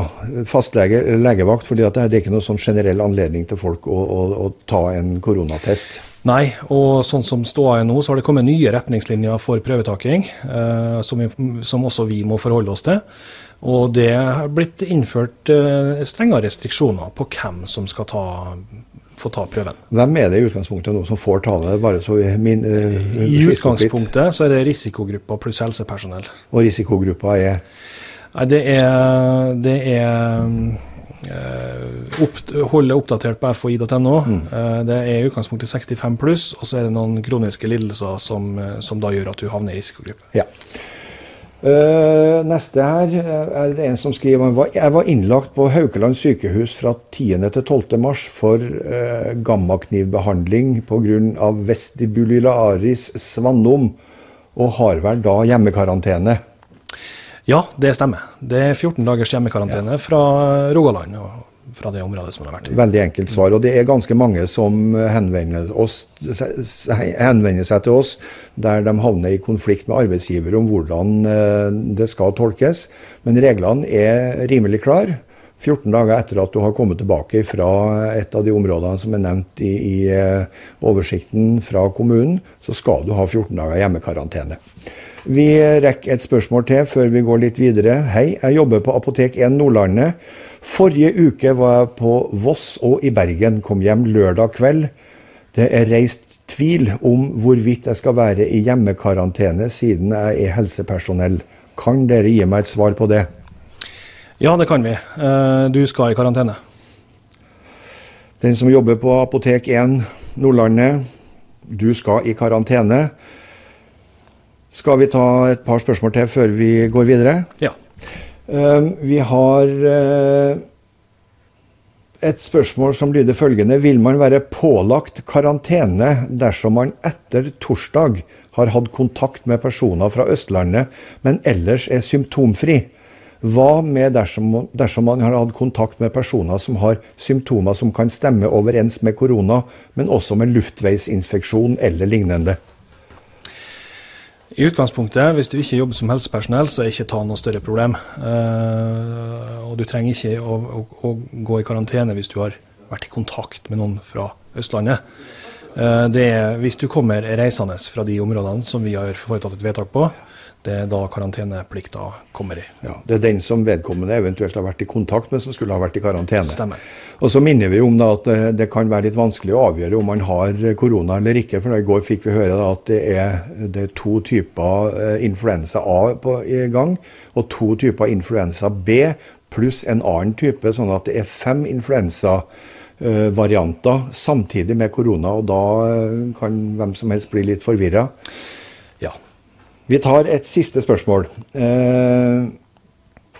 fastlege legevakt, fordi det er ikke noe sånn generell anledning til folk å, å, å ta en koronatest? Nei, og sånn som ståa er nå, så har det kommet nye retningslinjer for prøvetaking, eh, som, vi, som, også vi må forholde oss til. Og det har blitt innført eh, strengere restriksjoner på hvem som skal ta få ta prøven. Hvem er det i utgangspunktet nå som får ta det? bare så vi min, uh, I utgangspunktet så er det risikogruppa pluss helsepersonell. Og risikogruppa er? Nei, det er, det er opp, holde oppdatert på fhi.no. Mm. Uh, det er i utgangspunktet 65 pluss, og så er det noen kroniske lidelser som, som da gjør at du havner i risikogruppe. Ja. Uh, neste her eh, er det en som skriver jeg var innlagt på Haukeland sykehus fra 10. til 12. mars for uh, gammaknivbehandling pga. vestibulilaris svannom, og har vel da hjemmekarantene. Ja, det stemmer. Det er 14 dagers hjemmekarantene ja. fra Rogaland. og fra det området som det har vært. Veldig enkelt svar. Og det er ganske mange som henvender, oss, henvender, seg til oss der de havner i konflikt med arbeidsgiver om hvordan eh, det skal tolkes. Men reglene er rimelig klare. 14 dager etter at du har kommet tilbake fra et av de områdene som er nevnt i, i eh, oversikten fra kommunen, så skal du ha 14 dager hjemmekarantene. Vi rekker et spørsmål til før vi går litt videre. Hei, jeg jobber på Apotek 1 Nordlandet. Forrige uke var jeg på Voss og i Bergen. Kom hjem lørdag kveld. Det er reist tvil om hvorvidt jeg skal være i hjemmekarantene siden jeg er helsepersonell. Kan dere gi meg et svar på det? Ja, det kan vi. Eh, du skal i karantene. Den som jobber på Apotek 1 Nordlandet, du skal i karantene. Skal vi ta et par spørsmål til før vi går videre? Ja. Ehm, vi har eh, et spørsmål som lyder følgende. Vil man være pålagt karantene dersom man etter torsdag har hatt kontakt med personer fra Østlandet, men ellers er symptomfri? Hva med dersom, dersom, man har hatt kontakt med personer som har symptomer som kan stemme overens med korona, men også med luftveisinfeksjon eller lignende? I utgangspunktet, hvis du ikke jobber som helsepersonell, så er ikke ta noe større problem. Uh, og du trenger ikke å, å, å, gå i karantene hvis du har vært i kontakt med noen fra Østlandet. Uh, det er hvis du kommer reisende fra de områdene som vi har foretatt et vedtak på, det er da karanteneplikta kommer i. Ja, Det er den som vedkommende eventuelt har vært i kontakt med, som skulle ha vært i karantene. Stemmer. Og så minner vi om at det kan være litt vanskelig å avgjøre om man har korona eller ikke. For i går fikk vi høre at det er, det er to typer eh, influensa A på, i gang, og to typer influensa B pluss en annen type. Sånn at det er fem influensavarianter samtidig med korona. Og da eh, kan hvem som helst bli litt forvirra. Vi tar et siste spørsmål. Eh,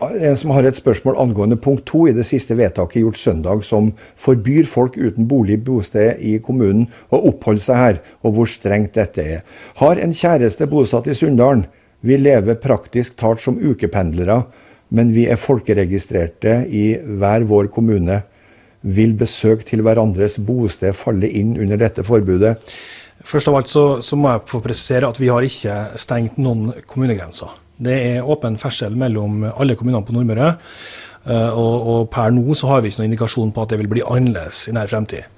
en som har et spørsmål angående punkt to i det siste vedtaket gjort søndag, som forbyr folk uten bolig bosted i kommunen å oppholde seg her, og hvor strengt dette er. Har en kjæreste bosatt i Sunndalen. Vi lever praktisk talt som ukependlere, men vi er folkeregistrerte i hver vår kommune. Vil besøk til hverandres bosted falle inn under dette forbudet? Først av alt så, så, må jeg få presisere at vi har ikke stengt noen kommunegrenser. Det er åpen ferdsel mellom alle kommunene på Nordmøre. Eh, og, og, per nå så har vi ikke noen indikasjon på at det vil bli annerledes i nær fremtid.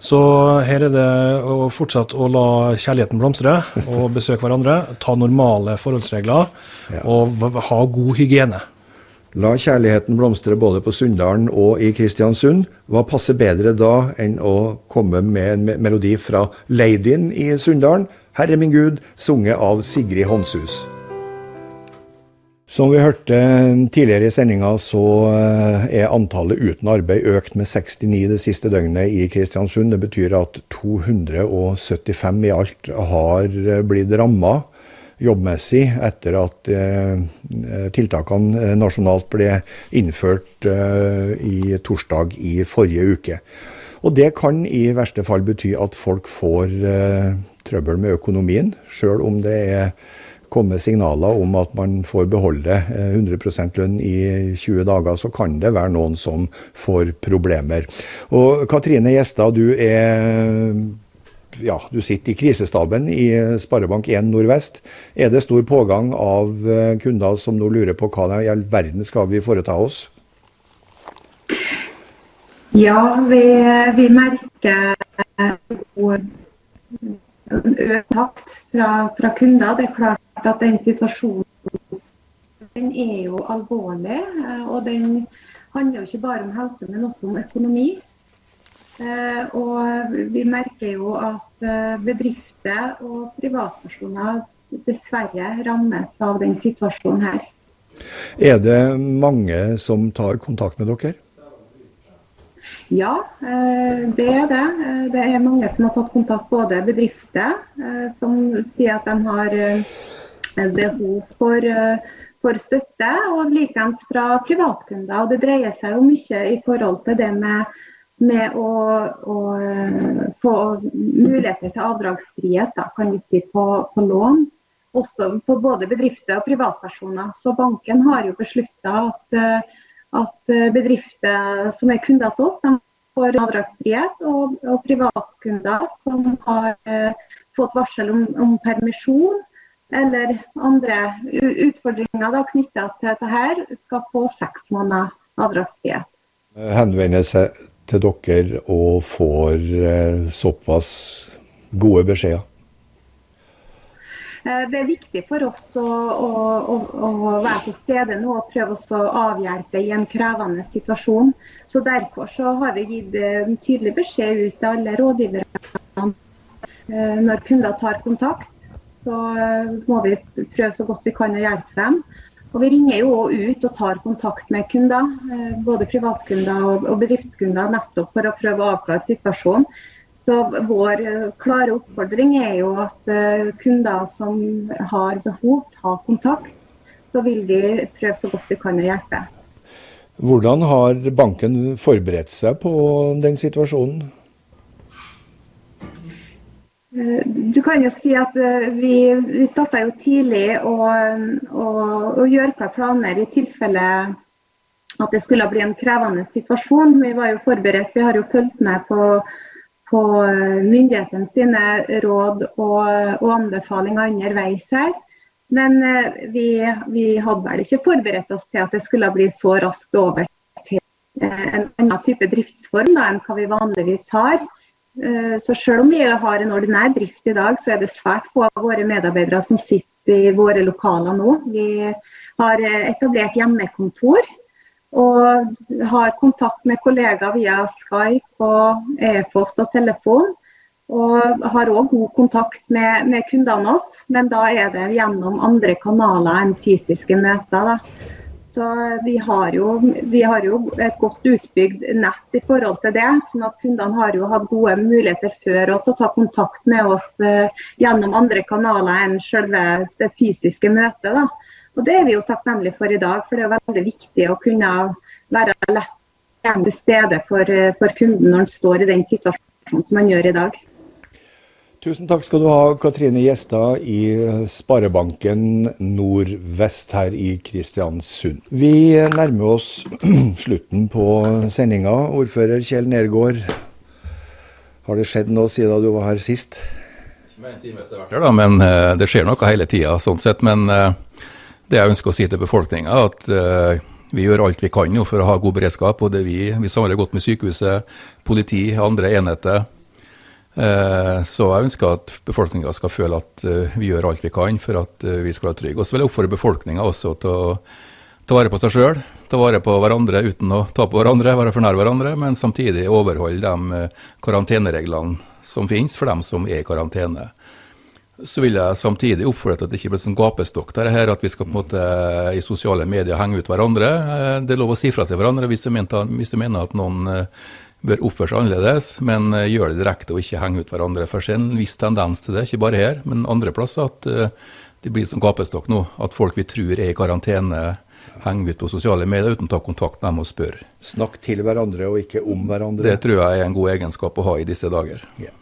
Så her er det å fortsette å la kjærligheten blomstre og besøke hverandre. Ta normale forholdsregler og ha god hygiene. La kjærligheten blomstre både på Sunndalen og i Kristiansund. Hva passer bedre da enn å komme med en melodi fra Ladyen i Sunndalen? 'Herre min Gud', sunget av Sigrid Håndshus. Som vi hørte tidligere i sendinga, så eh, er antallet uten arbeid økt med 69 det siste døgnet i Kristiansund. Det betyr at 275 i alt har blitt ramma jobbmessig etter at eh, tiltakene nasjonalt ble innført eh, i torsdag i forrige uke. Og det kan i verste fall bety at folk får eh, trøbbel med økonomien, sjøl om det er kommet signaler om at man får beholde 100 lønn i 20 dager, så kan det være noen som får problemer. Og Katrine Gjestad, du er ja, du sitter i krisestaben i Sparebank1 Nordvest. Er det stor pågang av kunder som nå lurer på hva i all verden skal vi foreta oss? Ja, vi, vi merker økt takt fra, fra, kunder. Det er klart at den situasjonen den er jo alvorlig. Og den handler jo ikke bare om helse, men også om økonomi. Eh, og vi merker jo at eh, bedrifter og privatpersoner dessverre rammes av den situasjonen her. Er det mange som tar kontakt med dere? Ja, eh, det er det. Det er mange som har tatt kontakt, både bedrifter som sier at de har behov for, for støtte, og likeens fra privatkunder. Og Det dreier seg jo mye i forhold til det med med å, å, få muligheter til avdragsfrihet da, kan vi si, på, på, lån. Også på både bedrifter og privatpersoner. Så banken har jo beslutta at, at, bedrifter som er kunder til oss, de får avdragsfrihet. Og, og privatkunder som har eh, fått varsel om, om, permisjon eller andre utfordringer knytta til dette, skal få seks måneder avdragsfrihet. henvende seg til dere og får eh, såpass gode beskjeder? Eh, det er viktig for oss å, å, å, være til stede nå og prøve å avhjelpe i en krevende situasjon. Så Derfor så har vi gitt en eh, tydelig beskjed ut til alle rådgivere. Når kunder tar kontakt, så må vi prøve så godt vi kan å hjelpe dem. Og Vi ringer jo ut og tar kontakt med kunder, eh, både privatkunder og bedriftskunder, nettopp for å prøve å avklare situasjonen. Så Vår eh, klare oppfordring er jo at eh, kunder som har behov, tar kontakt. Så vil vi prøve så godt vi kan å hjelpe. Hvordan har banken forberedt seg på den situasjonen? Eh, du kan jo si at eh, vi, vi starta jo tidlig å, å, å gjøre klar planer i tilfelle at det skulle bli en krevende situasjon. Vi var jo forberedt. Vi har jo fulgt med på, på eh, myndighetene sine råd og, og anbefalinger underveis her. Men vi, vi, hadde vel ikke forberedt oss til at det skulle bli så raskt over til en annen type driftsform da, enn hva vi vanligvis har. Eh, så selv om vi har en ordinær drift i dag, så er det svært få av våre medarbeidere som sitter i våre lokaler nå. Vi har eh, etablert hjemmekontor og har kontakt med kollegaer via Skype og e-post og telefon. Og har òg god kontakt med, med kundene oss, men da er det gjennom andre kanaler enn fysiske møter. Da. Så vi har, jo, vi har, jo, et godt utbygd nett i forhold til det. sånn at Kundene har jo hatt gode muligheter før til å ta kontakt med oss eh, gjennom andre kanaler enn selve det fysiske møtet. Da. Og Det er vi jo takknemlige for i dag, for det er veldig viktig å kunne være lett til stede for, eh, for kunden når han står i den situasjonen som han gjør i dag. Tusen takk skal du ha, Katrine Gjestad i Sparebanken Nordvest her i Kristiansund. Vi nærmer oss slutten på sendinga. Ordfører Kjell Nergård, har det skjedd noe siden du var her sist? Ikke med en time vært her, da, men uh, det skjer noe hele tida, sånn sett. Men det jeg ønsker å si til befolkninga, at vi gjør alt vi kan nå for å ha god beredskap. Både vi, vi samarbeider godt med sykehuset, politi, andre enheter. Eh, så jeg ønsker at befolkninga skal føle at eh, vi gjør alt vi kan for at eh, vi skal være trygge. Og så vil jeg oppfordre befolkninga også til å ta vare på seg sjøl, ta vare på hverandre uten å ta på hverandre, være for nær hverandre, men samtidig overholde de karantenereglene som finnes for dem som er i karantene. Så vil jeg samtidig oppfordre til at det ikke blir sånn gapestokk der her, at vi skal på en måte i sosiale medier henge ut hverandre. Det er lov å si fra til hverandre hvis du mener at noen bør oppføre seg annerledes, men uh, gjør det direkte og ikke henge ut hverandre. For det er en viss tendens til det, ikke bare her, men andre plasser, at uh, det blir som gapestokk nå. At folk vi tror er i karantene, henger ut på sosiale medier uten å ta kontakt med dem og spørre. Snakk til hverandre og ikke om hverandre. Det tror jeg er en god egenskap å ha i disse dager. Ja.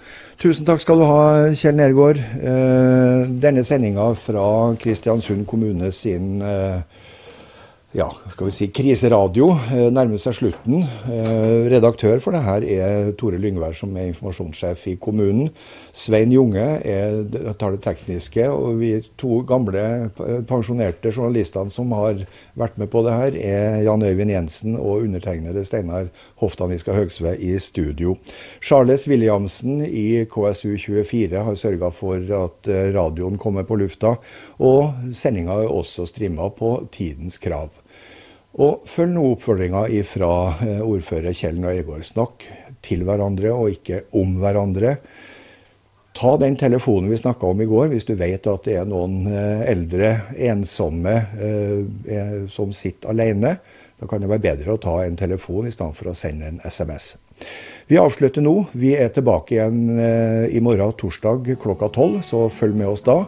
Tusen takk skal du ha, Kjell Nergård. Uh, denne sendinga fra Kristiansund kommune sin ja, skal vi si, kriseradio eh, nærmer seg slutten. Eh, redaktør for det her er Tore Lyngvær, som er informasjonssjef i kommunen. Svein Junge er, tar det tekniske, og vi to gamle pensjonerte journalistene som har vært med på det her, er Jan Øyvind Jensen og undertegnede Steinar Hoftaniska Høgsve i studio. Charles Williamsen i KSU24 har sørga for at eh, radioen kommer på lufta, og sendinga er også strimma på Tidens Krav. Og følg nå oppfordringa fra ordfører Kjellen og Øygård. Snakk til hverandre og ikke om hverandre. Ta den telefonen vi snakka om i går, hvis du vet at det er noen eh, eldre, ensomme eh, som sitter alene. Da kan det være bedre å ta en telefon i stedet for å sende en SMS. Vi avslutter nå. Vi er tilbake igjen i morgen torsdag klokka tolv, så følg med oss da.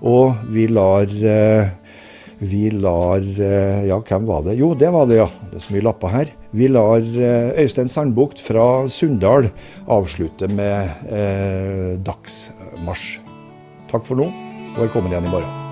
Og vi lar vi lar eh, Ja, hvem var det? Jo, det var det, ja. Det er så mye lapper her. Vi lar eh, Øystein Sandbukt fra Sunndal avslutte med eh, dagsmarsj. Takk for nå, og velkommen igjen i morgen.